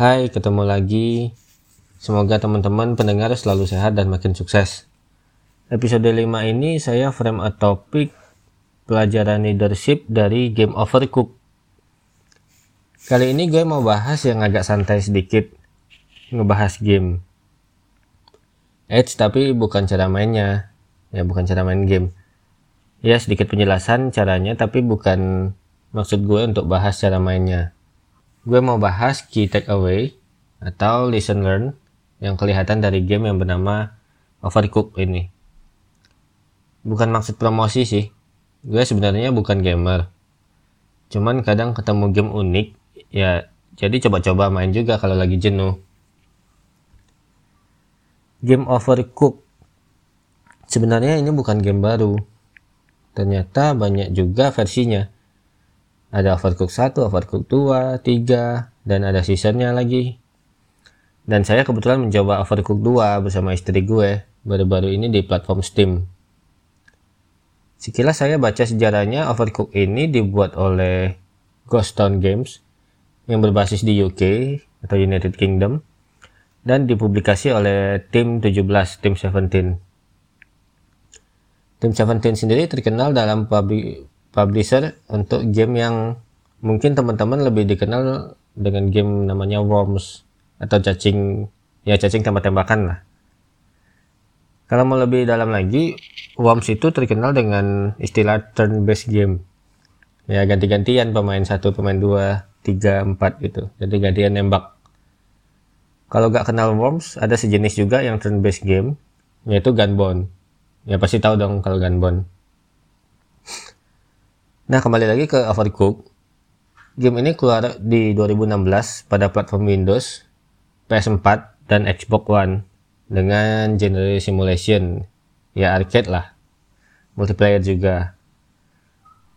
Hai, ketemu lagi. Semoga teman-teman pendengar selalu sehat dan makin sukses. Episode 5 ini saya frame a topic pelajaran leadership dari game Overcooked. Kali ini gue mau bahas yang agak santai sedikit, ngebahas game. Eits, tapi bukan cara mainnya. Ya, bukan cara main game. Ya, sedikit penjelasan caranya, tapi bukan maksud gue untuk bahas cara mainnya gue mau bahas key takeaway atau lesson learn yang kelihatan dari game yang bernama Overcooked ini. Bukan maksud promosi sih, gue sebenarnya bukan gamer. Cuman kadang ketemu game unik, ya jadi coba-coba main juga kalau lagi jenuh. Game Overcooked sebenarnya ini bukan game baru. Ternyata banyak juga versinya ada Overcooked 1, Overcooked 2, 3, dan ada seasonnya lagi. Dan saya kebetulan mencoba Overcooked 2 bersama istri gue baru-baru ini di platform Steam. Sekilas saya baca sejarahnya Overcooked ini dibuat oleh Ghost Town Games yang berbasis di UK atau United Kingdom dan dipublikasi oleh tim 17, tim 17. Tim 17 sendiri terkenal dalam publisher untuk game yang mungkin teman-teman lebih dikenal dengan game namanya Worms atau cacing ya cacing tembak-tembakan lah. Kalau mau lebih dalam lagi, Worms itu terkenal dengan istilah turn based game. Ya ganti-gantian pemain satu, pemain dua, tiga, empat gitu. Jadi gantian nembak. Kalau gak kenal Worms, ada sejenis juga yang turn based game, yaitu Gunbound. Ya pasti tahu dong kalau Gunbound. Nah, kembali lagi ke Overcooked. Game ini keluar di 2016 pada platform Windows, PS4, dan Xbox One dengan genre simulation, ya arcade lah, multiplayer juga.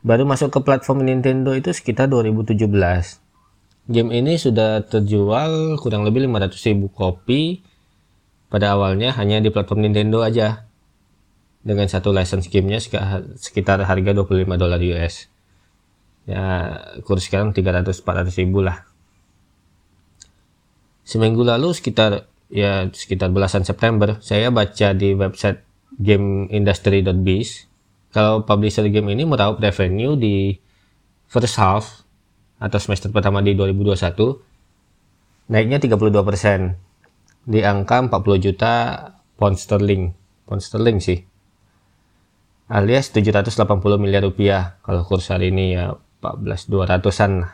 Baru masuk ke platform Nintendo itu sekitar 2017. Game ini sudah terjual kurang lebih 500.000 kopi. Pada awalnya hanya di platform Nintendo aja. Dengan satu license gamenya sekitar harga 25 dolar US ya kurs sekarang 300-400 ribu lah. Seminggu lalu sekitar ya sekitar belasan September saya baca di website gameindustry.biz kalau publisher game ini meraup revenue di first half atau semester pertama di 2021 naiknya 32% di angka 40 juta pound sterling. Pound sterling sih. Alias 780 miliar rupiah. Kalau kurs hari ini ya 14 200-an lah.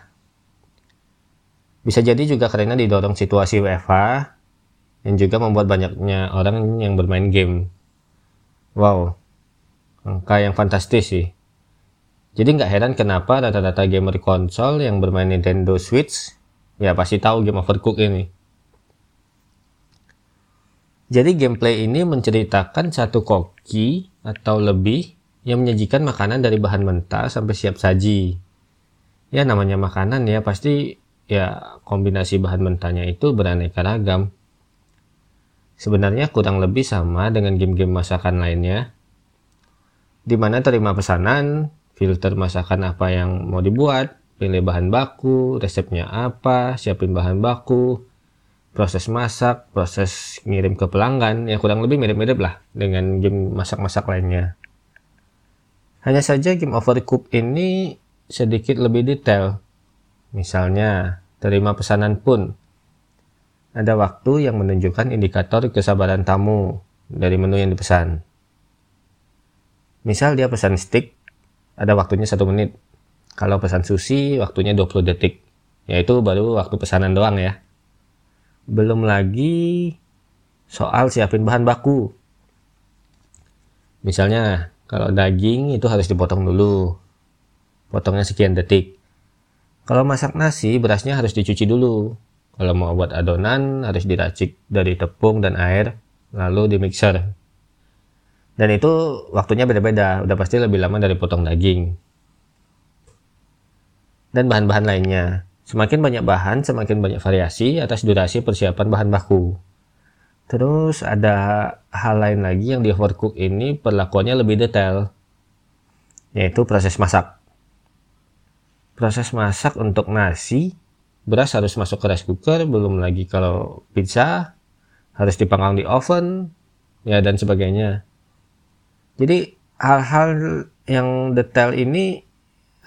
Bisa jadi juga karena didorong situasi WFH yang juga membuat banyaknya orang yang bermain game. Wow, angka yang fantastis sih. Jadi nggak heran kenapa rata-rata gamer konsol yang bermain Nintendo Switch ya pasti tahu game Overcooked ini. Jadi gameplay ini menceritakan satu koki atau lebih yang menyajikan makanan dari bahan mentah sampai siap saji. Ya namanya makanan ya pasti ya kombinasi bahan mentahnya itu beraneka ragam. Sebenarnya kurang lebih sama dengan game-game masakan lainnya. Di mana terima pesanan, filter masakan apa yang mau dibuat, pilih bahan baku, resepnya apa, siapin bahan baku, proses masak, proses ngirim ke pelanggan, ya kurang lebih mirip-mirip lah dengan game masak-masak lainnya. Hanya saja game Overcooked ini sedikit lebih detail. Misalnya, terima pesanan pun. Ada waktu yang menunjukkan indikator kesabaran tamu dari menu yang dipesan. Misal dia pesan steak, ada waktunya satu menit. Kalau pesan sushi, waktunya 20 detik. Yaitu baru waktu pesanan doang ya. Belum lagi soal siapin bahan baku. Misalnya kalau daging itu harus dipotong dulu. Potongnya sekian detik. Kalau masak nasi, berasnya harus dicuci dulu. Kalau mau buat adonan, harus diracik dari tepung dan air, lalu di mixer. Dan itu waktunya beda-beda, udah pasti lebih lama dari potong daging. Dan bahan-bahan lainnya, Semakin banyak bahan, semakin banyak variasi atas durasi persiapan bahan baku. Terus ada hal lain lagi yang di overcook ini perlakuannya lebih detail, yaitu proses masak. Proses masak untuk nasi, beras harus masuk ke rice cooker, belum lagi kalau pizza harus dipanggang di oven, ya dan sebagainya. Jadi hal-hal yang detail ini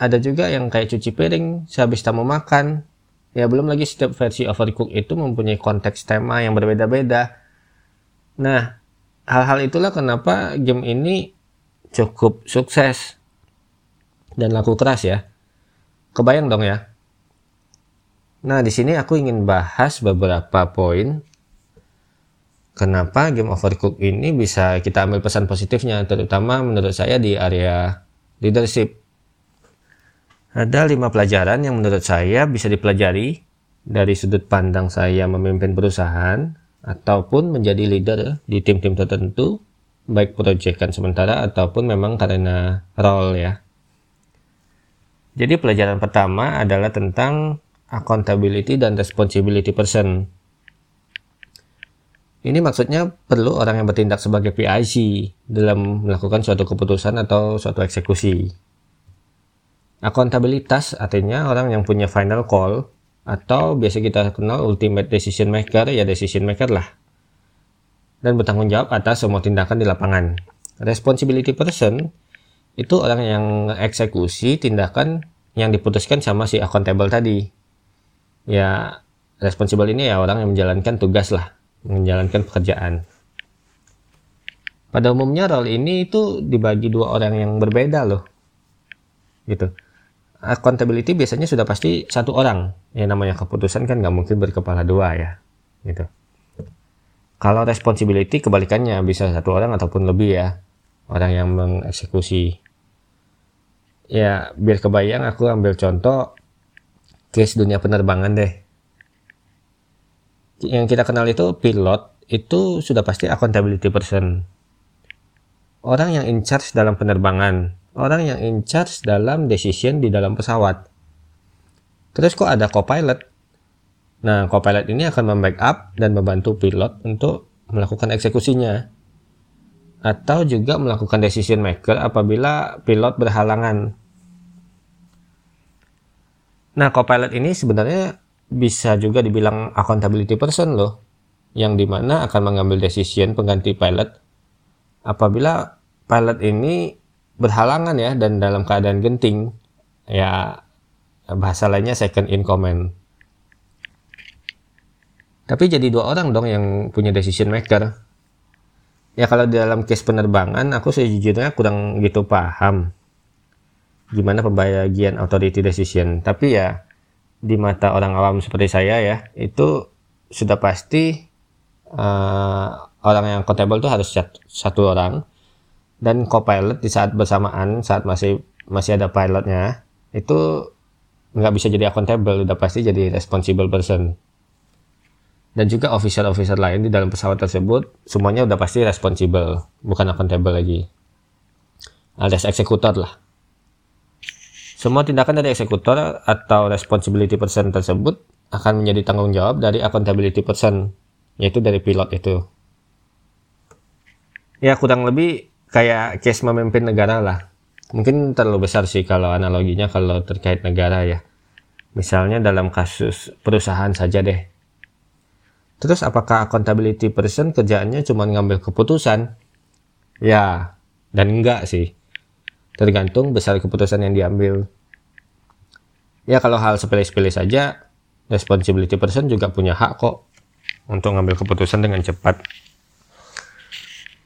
ada juga yang kayak cuci piring sehabis tamu makan. Ya belum lagi setiap versi Overcook itu mempunyai konteks tema yang berbeda-beda. Nah, hal-hal itulah kenapa game ini cukup sukses dan laku keras ya. Kebayang dong ya. Nah, di sini aku ingin bahas beberapa poin kenapa game Overcook ini bisa kita ambil pesan positifnya, terutama menurut saya di area leadership. Ada lima pelajaran yang menurut saya bisa dipelajari dari sudut pandang saya memimpin perusahaan ataupun menjadi leader di tim-tim tertentu, baik proyekan sementara ataupun memang karena role ya. Jadi pelajaran pertama adalah tentang accountability dan responsibility person. Ini maksudnya perlu orang yang bertindak sebagai PIC dalam melakukan suatu keputusan atau suatu eksekusi. Akuntabilitas artinya orang yang punya final call atau biasa kita kenal ultimate decision maker ya decision maker lah. Dan bertanggung jawab atas semua tindakan di lapangan. Responsibility person itu orang yang eksekusi tindakan yang diputuskan sama si accountable tadi. Ya, responsible ini ya orang yang menjalankan tugas lah, menjalankan pekerjaan. Pada umumnya role ini itu dibagi dua orang yang berbeda loh. Gitu. Accountability biasanya sudah pasti satu orang. Yang namanya keputusan kan nggak mungkin berkepala dua ya. Gitu. Kalau responsibility kebalikannya. Bisa satu orang ataupun lebih ya. Orang yang mengeksekusi. Ya biar kebayang aku ambil contoh case dunia penerbangan deh yang kita kenal itu pilot itu sudah pasti accountability person orang yang in charge dalam penerbangan orang yang in charge dalam decision di dalam pesawat. Terus kok ada copilot? Nah, copilot ini akan membackup dan membantu pilot untuk melakukan eksekusinya. Atau juga melakukan decision maker apabila pilot berhalangan. Nah, copilot ini sebenarnya bisa juga dibilang accountability person loh. Yang di mana akan mengambil decision pengganti pilot apabila pilot ini berhalangan ya dan dalam keadaan genting. Ya bahasa lainnya second in command. Tapi jadi dua orang dong yang punya decision maker. Ya kalau di dalam case penerbangan aku sejujurnya kurang gitu paham gimana pembagian authority decision. Tapi ya di mata orang awam seperti saya ya itu sudah pasti uh, orang yang accountable itu harus satu orang. Dan copilot di saat bersamaan saat masih masih ada pilotnya itu nggak bisa jadi accountable udah pasti jadi responsible person. Dan juga officer-officer lain di dalam pesawat tersebut semuanya udah pasti responsible bukan accountable lagi. Alias eksekutor lah semua tindakan dari eksekutor atau responsibility person tersebut akan menjadi tanggung jawab dari accountability person yaitu dari pilot itu ya kurang lebih kayak case memimpin negara lah. Mungkin terlalu besar sih kalau analoginya kalau terkait negara ya. Misalnya dalam kasus perusahaan saja deh. Terus apakah accountability person kerjaannya cuma ngambil keputusan? Ya, dan enggak sih. Tergantung besar keputusan yang diambil. Ya kalau hal sepele-sepele saja, responsibility person juga punya hak kok untuk ngambil keputusan dengan cepat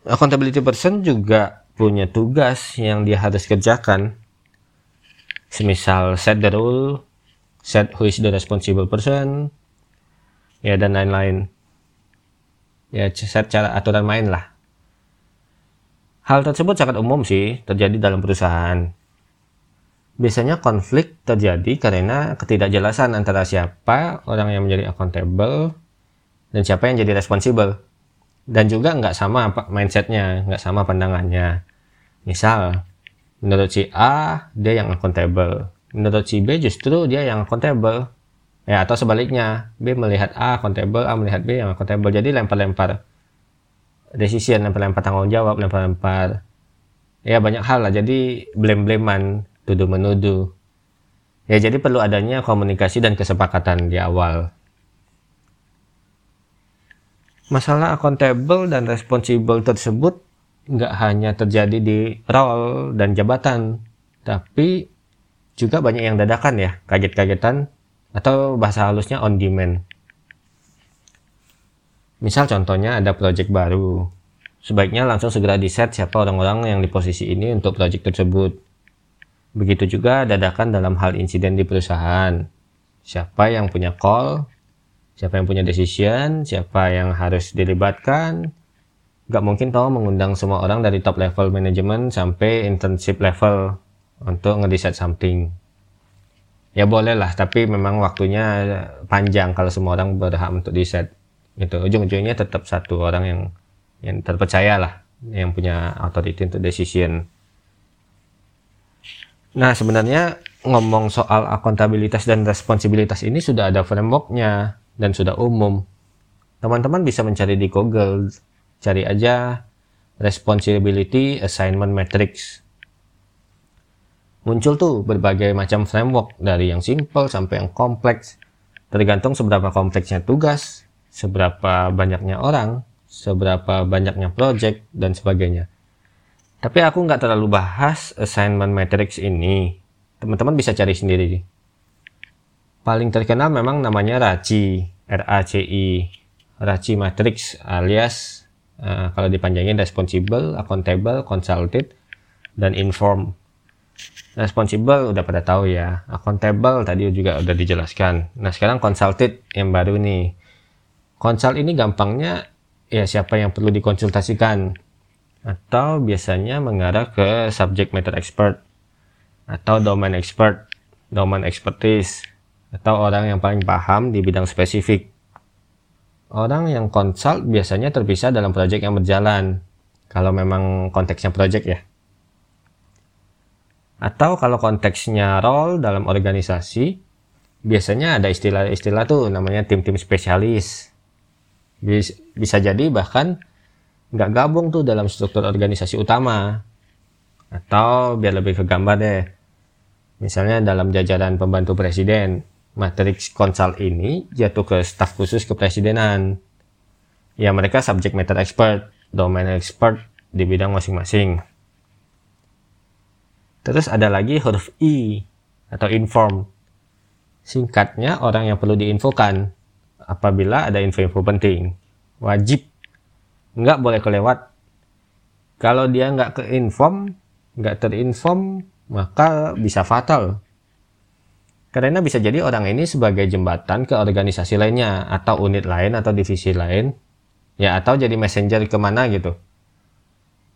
accountability person juga punya tugas yang dia harus kerjakan. Semisal set the rule, set who is the responsible person, ya dan lain-lain. Ya set cara aturan main lah. Hal tersebut sangat umum sih terjadi dalam perusahaan. Biasanya konflik terjadi karena ketidakjelasan antara siapa orang yang menjadi accountable dan siapa yang jadi responsible. Dan juga nggak sama mindsetnya nggak sama pandangannya. Misal menurut si A dia yang accountable. Menurut si B justru dia yang accountable. Ya atau sebaliknya, B melihat A akuntabel, A melihat B yang akuntabel. Jadi lempar-lempar decision, lempar-lempar tanggung jawab, lempar-lempar ya banyak hal lah. Jadi blame-blamean, tuduh menuduh. Ya jadi perlu adanya komunikasi dan kesepakatan di awal. Masalah accountable dan responsible tersebut nggak hanya terjadi di role dan jabatan, tapi juga banyak yang dadakan ya, kaget-kagetan atau bahasa halusnya on demand. Misal contohnya ada project baru, sebaiknya langsung segera di set siapa orang-orang yang di posisi ini untuk project tersebut. Begitu juga dadakan dalam hal insiden di perusahaan. Siapa yang punya call, siapa yang punya decision, siapa yang harus dilibatkan, Gak mungkin tau mengundang semua orang dari top level manajemen sampai internship level untuk ngedesain something. Ya boleh lah, tapi memang waktunya panjang kalau semua orang berhak untuk di set. Gitu. Ujung-ujungnya tetap satu orang yang yang terpercaya lah, yang punya authority untuk decision. Nah sebenarnya ngomong soal akuntabilitas dan responsibilitas ini sudah ada frameworknya dan sudah umum. Teman-teman bisa mencari di Google cari aja responsibility assignment matrix muncul tuh berbagai macam framework dari yang simple sampai yang kompleks tergantung seberapa kompleksnya tugas seberapa banyaknya orang seberapa banyaknya project dan sebagainya tapi aku nggak terlalu bahas assignment matrix ini teman-teman bisa cari sendiri paling terkenal memang namanya RACI RACI RACI matrix alias uh, kalau dipanjangin responsible, accountable, consulted, dan inform. Responsible udah pada tahu ya, accountable tadi juga udah dijelaskan. Nah sekarang consulted yang baru nih. Consult ini gampangnya ya siapa yang perlu dikonsultasikan atau biasanya mengarah ke subject matter expert atau domain expert, domain expertise atau orang yang paling paham di bidang spesifik. Orang yang konsult biasanya terpisah dalam proyek yang berjalan. Kalau memang konteksnya proyek ya. Atau kalau konteksnya role dalam organisasi, biasanya ada istilah-istilah tuh namanya tim-tim spesialis. Bisa jadi bahkan nggak gabung tuh dalam struktur organisasi utama. Atau biar lebih ke gambar deh. Misalnya dalam jajaran pembantu presiden, Matrix Consult ini jatuh ke staf khusus kepresidenan. Ya mereka subject matter expert, domain expert di bidang masing-masing. Terus ada lagi huruf I atau inform. Singkatnya orang yang perlu diinfokan apabila ada info-info penting. Wajib. Nggak boleh kelewat. Kalau dia nggak keinform, nggak terinform, maka bisa fatal karena bisa jadi orang ini sebagai jembatan ke organisasi lainnya atau unit lain atau divisi lain. Ya atau jadi messenger ke mana gitu.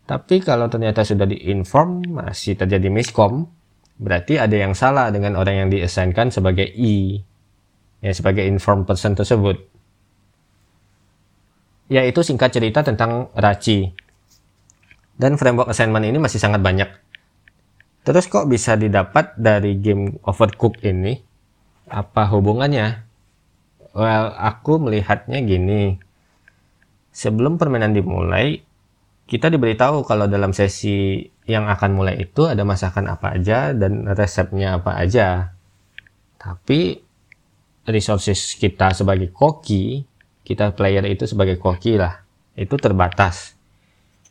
Tapi kalau ternyata sudah diinform masih terjadi miskom, berarti ada yang salah dengan orang yang diassignkan sebagai I. Ya sebagai inform person tersebut. Yaitu singkat cerita tentang RACI. Dan framework assignment ini masih sangat banyak Terus kok bisa didapat dari game Overcooked ini? Apa hubungannya? Well, aku melihatnya gini. Sebelum permainan dimulai, kita diberitahu kalau dalam sesi yang akan mulai itu ada masakan apa aja dan resepnya apa aja. Tapi resources kita sebagai koki, kita player itu sebagai koki lah, itu terbatas.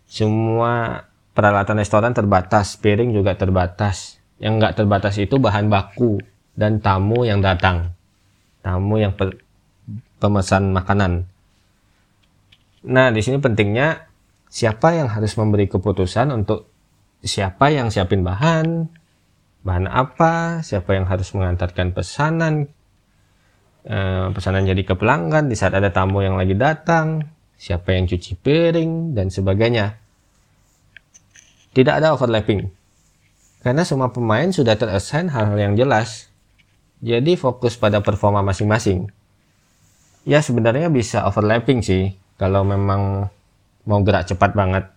Semua peralatan restoran terbatas, piring juga terbatas. Yang nggak terbatas itu bahan baku dan tamu yang datang. Tamu yang pe pemesan makanan. Nah, di sini pentingnya siapa yang harus memberi keputusan untuk siapa yang siapin bahan, bahan apa, siapa yang harus mengantarkan pesanan, eh, pesanan jadi ke pelanggan di saat ada tamu yang lagi datang, siapa yang cuci piring, dan sebagainya. Tidak ada overlapping. Karena semua pemain sudah terassign hal-hal yang jelas. Jadi fokus pada performa masing-masing. Ya sebenarnya bisa overlapping sih kalau memang mau gerak cepat banget.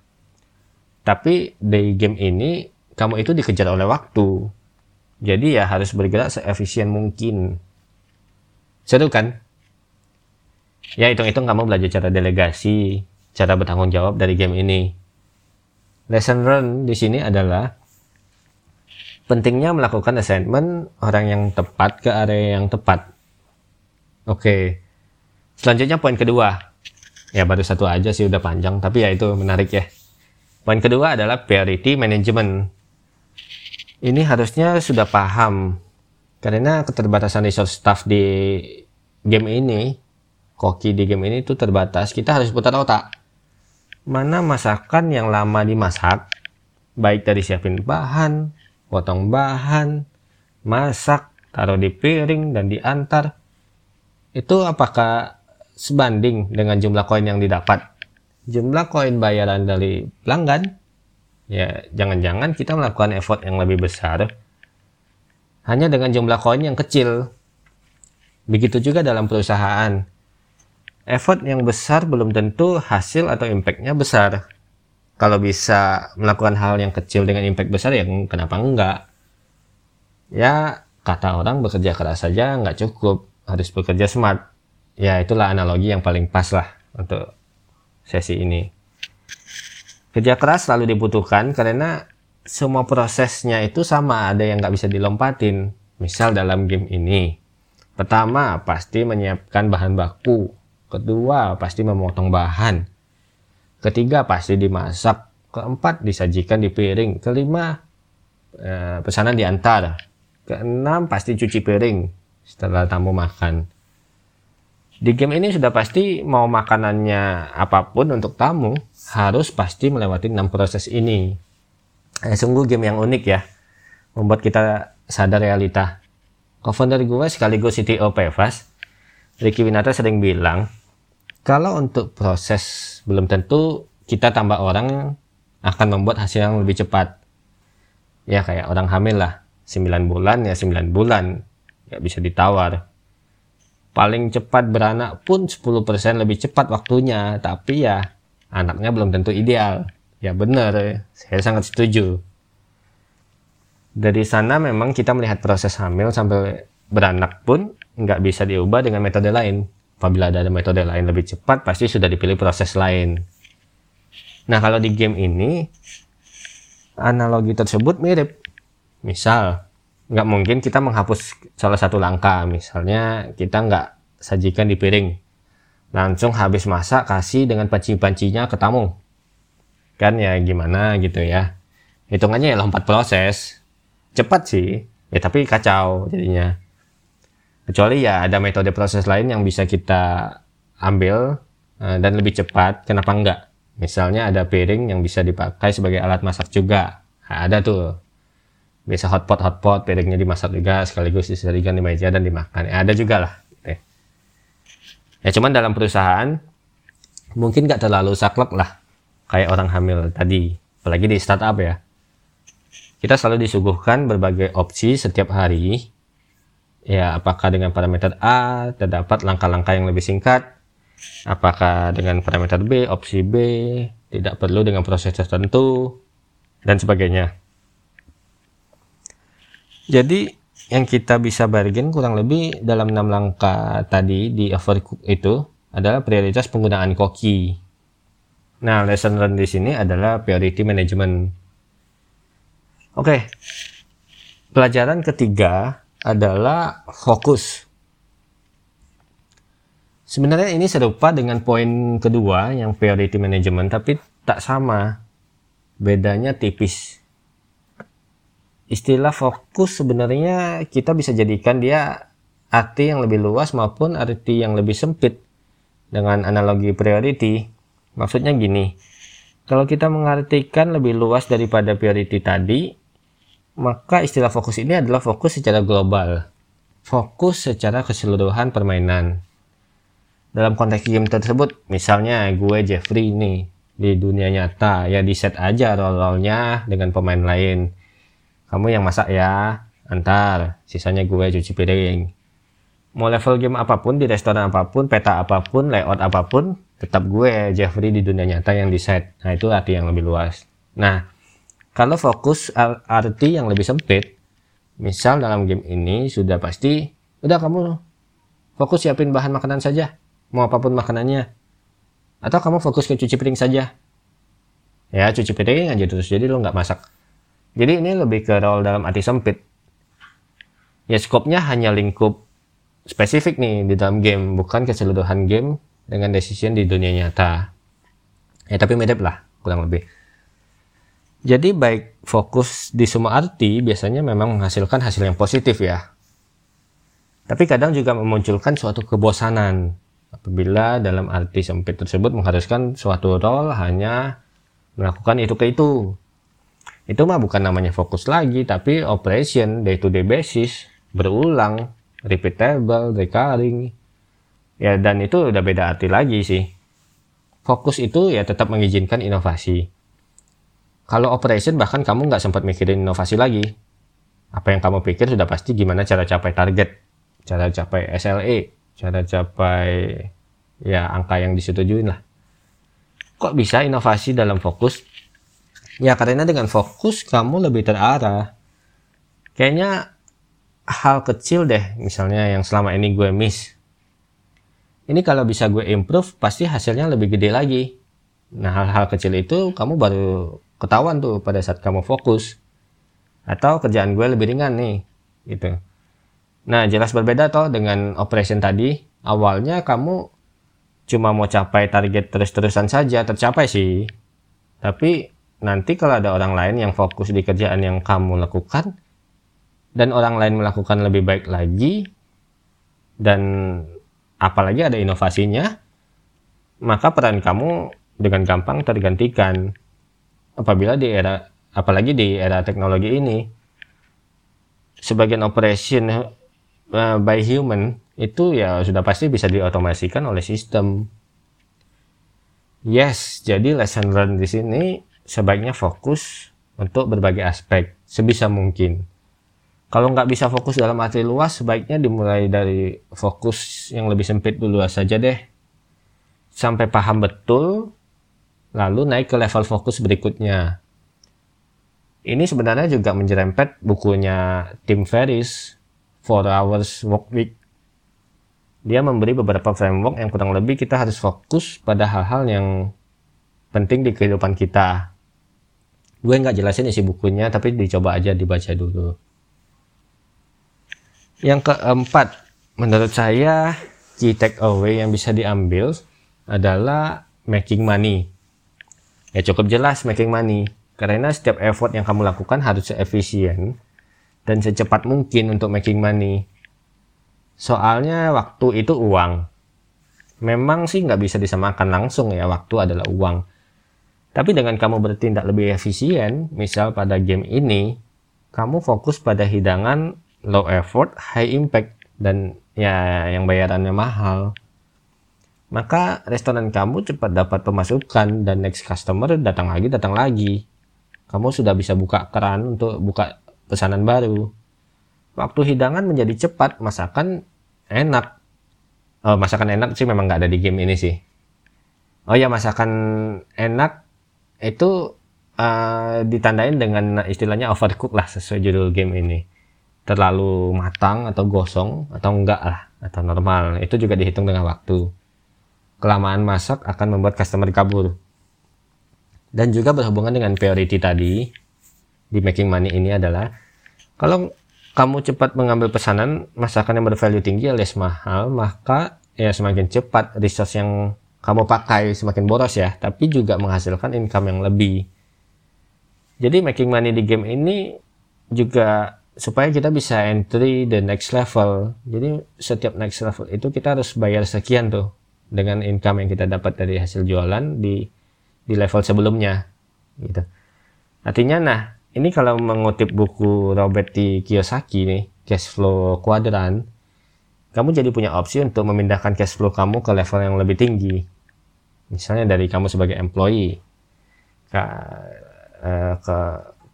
Tapi di game ini kamu itu dikejar oleh waktu. Jadi ya harus bergerak seefisien mungkin. Seru kan? Ya hitung-hitung kamu belajar cara delegasi, cara bertanggung jawab dari game ini. Lesson learn di sini adalah pentingnya melakukan assignment orang yang tepat ke area yang tepat. Oke. Selanjutnya poin kedua. Ya baru satu aja sih udah panjang, tapi ya itu menarik ya. Poin kedua adalah priority management. Ini harusnya sudah paham karena keterbatasan resource staff di game ini, koki di game ini itu terbatas. Kita harus putar otak mana masakan yang lama dimasak, baik dari siapin bahan, potong bahan, masak, taruh di piring dan diantar, itu apakah sebanding dengan jumlah koin yang didapat? Jumlah koin bayaran dari pelanggan? Ya, jangan-jangan kita melakukan effort yang lebih besar hanya dengan jumlah koin yang kecil. Begitu juga dalam perusahaan effort yang besar belum tentu hasil atau impactnya besar. Kalau bisa melakukan hal yang kecil dengan impact besar ya kenapa enggak? Ya kata orang bekerja keras saja nggak cukup, harus bekerja smart. Ya itulah analogi yang paling pas lah untuk sesi ini. Kerja keras selalu dibutuhkan karena semua prosesnya itu sama, ada yang nggak bisa dilompatin. Misal dalam game ini, pertama pasti menyiapkan bahan baku, Kedua, pasti memotong bahan. Ketiga, pasti dimasak. Keempat, disajikan di piring. Kelima, eh, pesanan diantar. Keenam, pasti cuci piring setelah tamu makan. Di game ini sudah pasti mau makanannya apa pun untuk tamu, harus pasti melewati enam proses ini. Eh, sungguh game yang unik ya, membuat kita sadar realita. Co-founder gue sekaligus CTO Pevas, Ricky Winata sering bilang, kalau untuk proses belum tentu kita tambah orang akan membuat hasil yang lebih cepat. Ya kayak orang hamil lah, 9 bulan ya 9 bulan, ya bisa ditawar. Paling cepat beranak pun 10% lebih cepat waktunya, tapi ya anaknya belum tentu ideal. Ya benar, saya sangat setuju. Dari sana memang kita melihat proses hamil sampai beranak pun nggak bisa diubah dengan metode lain. Apabila ada metode lain lebih cepat pasti sudah dipilih proses lain. Nah kalau di game ini analogi tersebut mirip. Misal nggak mungkin kita menghapus salah satu langkah. Misalnya kita nggak sajikan di piring. Langsung habis masak kasih dengan panci-pancinya ke tamu kan ya gimana gitu ya. Hitungannya ya lompat proses. Cepat sih. Ya tapi kacau jadinya. Kecuali ya ada metode proses lain yang bisa kita ambil uh, dan lebih cepat. Kenapa enggak? Misalnya ada piring yang bisa dipakai sebagai alat masak juga. Nah, ada tuh. Bisa hotpot hotpot piringnya dimasak juga sekaligus disajikan di meja dan dimakan. Ya, ada juga lah gitu. ya. Cuman dalam perusahaan mungkin nggak terlalu saklek lah kayak orang hamil tadi. Apalagi di startup ya. Kita selalu disuguhkan berbagai opsi setiap hari. Ya apakah dengan parameter A terdapat langkah-langkah yang lebih singkat? Apakah dengan parameter B opsi B tidak perlu dengan proses tertentu? Dan sebagainya. Jadi yang kita bisa bargain kurang lebih dalam enam langkah tadi di overcook itu adalah prioritas penggunaan koki. Nah, lesson learned di sini adalah priority management. Oke. Pelajaran ketiga adalah fokus. Sebenarnya ini serupa dengan poin kedua yang priority management tapi tak sama. Bedanya tipis. Istilah fokus sebenarnya kita bisa jadikan dia arti yang lebih luas maupun arti yang lebih sempit dengan analogi priority. Maksudnya gini, kalau kita mengartikan lebih luas daripada priority tadi, maka istilah fokus ini adalah fokus secara global. Fokus secara keseluruhan permainan. Dalam konteks game tersebut, misalnya gue Jeffrey ini di dunia nyata, ya di set aja role-role-nya dengan pemain lain. Kamu yang masak ya, antar, sisanya gue cuci piring. Mau level game apa pun, di restoran apa pun, peta apa pun, layout apa pun, tetap gue Jeffrey di dunia nyata yang set. Nah itu arti yang lebih luas. Nah, kalau fokus arti yang lebih sempit, misal dalam game ini sudah pasti, udah kamu Fokus siapin bahan makanan saja, mau apa pun makanannya. Atau kamu fokus ke cuci piring saja. Ya, cuci piring aja terus, jadi lo nggak masak. Jadi ini lebih ke role dalam arti sempit. Ya, skopnya hanya lingkup spesifik nih di dalam game, bukan keseluruhan game dengan decision di dunia nyata. Ya, tapi mirip lah, kurang lebih. Jadi baik fokus di semua arti biasanya memang menghasilkan hasil yang positif ya. Tapi kadang juga memunculkan suatu kebosanan apabila dalam arti sempit tersebut mengharuskan suatu role hanya melakukan itu ke itu. Itu mah bukan namanya fokus lagi, tapi operation day to day basis, berulang, repeatable, recurring. Ya dan itu udah beda arti lagi sih. Fokus itu ya tetap mengizinkan inovasi. Kalau operation bahkan kamu nggak sempat mikirin inovasi lagi. Apa yang kamu pikir sudah pasti gimana cara capai target cara capai SLE, cara capai ya angka yang disetujuin lah. Kok bisa inovasi dalam fokus? Ya karena dengan fokus kamu lebih terarah. Kayaknya hal kecil deh misalnya yang selama ini gue miss. Ini kalau bisa gue improve pasti hasilnya lebih gede lagi. Nah hal-hal kecil itu kamu baru ketahuan tuh pada saat kamu fokus. Atau kerjaan gue lebih ringan nih gitu. Nah, jelas berbeda toh dengan operation tadi. Awalnya kamu cuma mau capai target terus-terusan saja, tercapai sih. Tapi nanti kalau ada orang lain yang fokus di kerjaan yang kamu lakukan, dan orang lain melakukan lebih baik lagi, dan apalagi ada inovasinya, maka peran kamu dengan gampang tergantikan. Apabila di era, apalagi di era teknologi ini, sebagian operation uh, by human itu ya sudah pasti bisa diotomasikan oleh sistem. Yes, jadi lesson learned di sini sebaiknya fokus untuk berbagai aspek sebisa mungkin. Kalau nggak bisa fokus dalam arti luas, sebaiknya dimulai dari fokus yang lebih sempit dulu saja deh. Sampai paham betul, lalu naik ke level fokus berikutnya. Ini sebenarnya juga menjerempet bukunya Tim Ferriss 4 hours work week. Dia memberi beberapa framework yang kurang lebih kita harus fokus pada hal-hal yang penting di kehidupan kita. Gue nggak jelasin isi bukunya, tapi dicoba aja dibaca dulu. Yang keempat, menurut saya key takeaway yang bisa diambil adalah making money. Ya cukup jelas making money. Karena setiap effort yang kamu lakukan harus efisien dan secepat mungkin untuk making money. Soalnya waktu itu uang. Memang sih nggak bisa disamakan langsung ya, waktu adalah uang. Tapi dengan kamu bertindak lebih efisien, misal pada game ini, kamu fokus pada hidangan low effort, high impact, dan ya yang bayarannya mahal. Maka restoran kamu cepat dapat pemasukan dan next customer datang lagi, datang lagi. Kamu sudah bisa buka keran untuk buka pesanan baru. Waktu hidangan menjadi cepat, masakan enak. Oh, masakan enak sih memang nggak ada di game ini sih. Oh ya, masakan enak itu uh, ditandain dengan istilahnya overcook lah sesuai judul game ini. Terlalu matang atau gosong atau enggak lah atau normal. Itu juga dihitung dengan waktu. Kelamaan masak akan membuat customer kabur. Dan juga berhubungan dengan priority tadi di making money ini adalah kalau kamu cepat mengambil pesanan masakan yang bervalue tinggi alias mahal, maka ya semakin cepat resource yang kamu pakai semakin boros ya, tapi juga menghasilkan income yang lebih. Jadi making money di game ini juga supaya kita bisa entry the next level. Jadi setiap next level itu kita harus bayar sekian tuh dengan income yang kita dapat dari hasil jualan di di level sebelumnya gitu. Artinya nah, ini kalau mengutip buku Robert T. Kiyosaki nih, cash flow kuadran, kamu jadi punya opsi untuk memindahkan cash flow kamu ke level yang lebih tinggi. Misalnya dari kamu sebagai employee ke eh, ke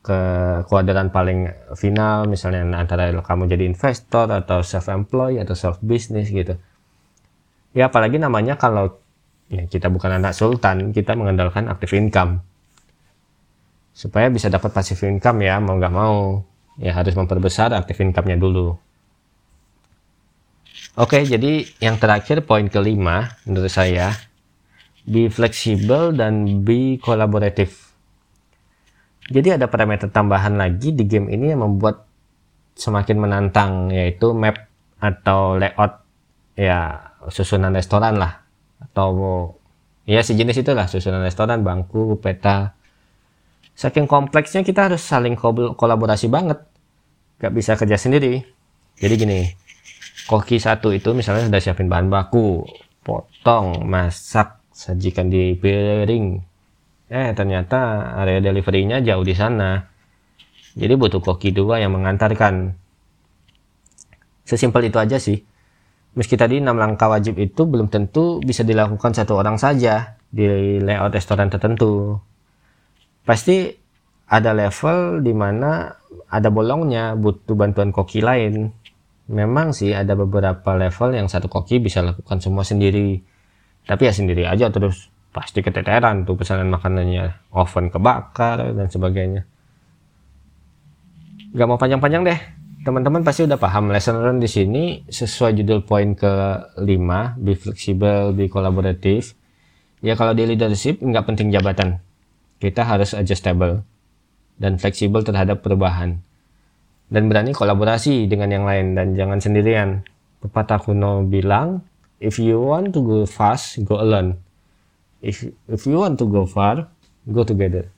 ke kuadran paling final misalnya antara kamu jadi investor atau self employed atau self business gitu. Ya apalagi namanya kalau ya kita bukan anak sultan, kita mengandalkan active income supaya bisa dapat passive income ya mau nggak mau ya harus memperbesar active income-nya dulu Oke, jadi yang terakhir poin kelima menurut saya be flexible dan be kolaboratif. Jadi ada parameter tambahan lagi di game ini yang membuat semakin menantang yaitu map atau layout ya susunan restoran lah atau ya sejenis itulah susunan restoran, bangku, peta. Saking kompleksnya kita harus saling kolaborasi banget. Gak bisa kerja sendiri. Jadi gini, koki satu itu misalnya sudah siapin bahan baku, potong, masak, sajikan di piring. Eh ternyata area deliverynya jauh di sana. Jadi butuh koki dua yang mengantarkan. Sesimpel itu aja sih. Meski tadi 6 langkah wajib itu belum tentu bisa dilakukan satu orang saja di layout restoran tertentu. Pasti ada level di mana ada bolongnya butuh bantuan koki lain memang sih ada beberapa level yang satu koki bisa lakukan semua sendiri tapi ya sendiri aja terus pasti keteteran tuh pesanan makanannya oven kebakar dan sebagainya. Gak mau panjang-panjang deh. Teman-teman pasti udah paham lesson learn di sini. Sesuai judul poin ke 5 be flexible be kolaboratif ya kalau di leadership nggak penting jabatan. Kita harus adjustable dan fleksibel terhadap perubahan. Dan berani kolaborasi dengan yang lain dan jangan sendirian. Pepatah kuno bilang, if you want to go fast, go alone. If if you want to go far, go together.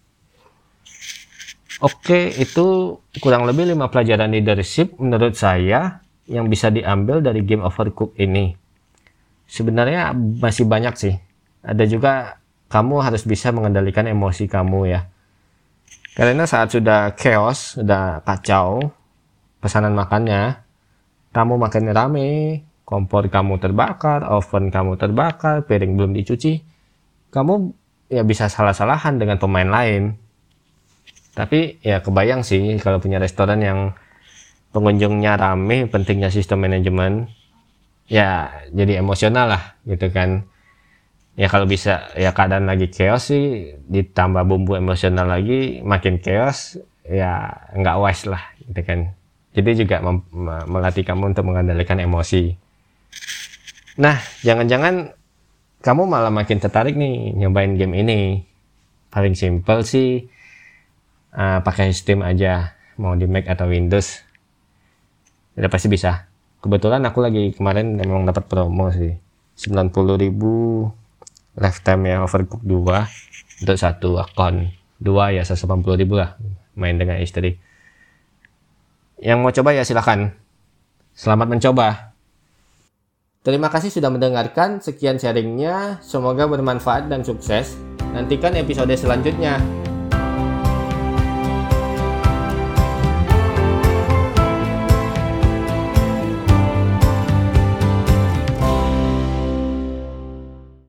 Oke, itu kurang lebih lima pelajaran leadership menurut saya yang bisa diambil dari game Overcooked ini. Sebenarnya masih banyak sih. Ada juga kamu harus bisa mengendalikan emosi kamu ya. Karena saat sudah chaos, sudah kacau, pesanan makannya, kamu makan rame, kompor kamu terbakar, oven kamu terbakar, piring belum dicuci, kamu ya bisa salah-salahan dengan pemain lain. Tapi ya kebayang sih kalau punya restoran yang pengunjungnya rame, pentingnya sistem manajemen, ya jadi emosional lah gitu kan. Ya kalau bisa ya keadaan lagi chaos sih ditambah bumbu emosional lagi makin chaos ya nggak wise lah gitu kan. Jadi juga melatih kamu untuk mengendalikan emosi. Nah, jangan-jangan kamu malah makin tertarik nih nyobain game ini. Paling simple sih uh, pakai Steam aja, mau di Mac atau Windows. Udah pasti bisa. Kebetulan aku lagi kemarin memang dapat promo sih. 90.000 lifetime ya Overcooked 2 untuk satu akun. Dua ya 180.000 lah main dengan istri yang mau coba ya silahkan. Selamat mencoba. Terima kasih sudah mendengarkan. Sekian sharingnya. Semoga bermanfaat dan sukses. Nantikan episode selanjutnya.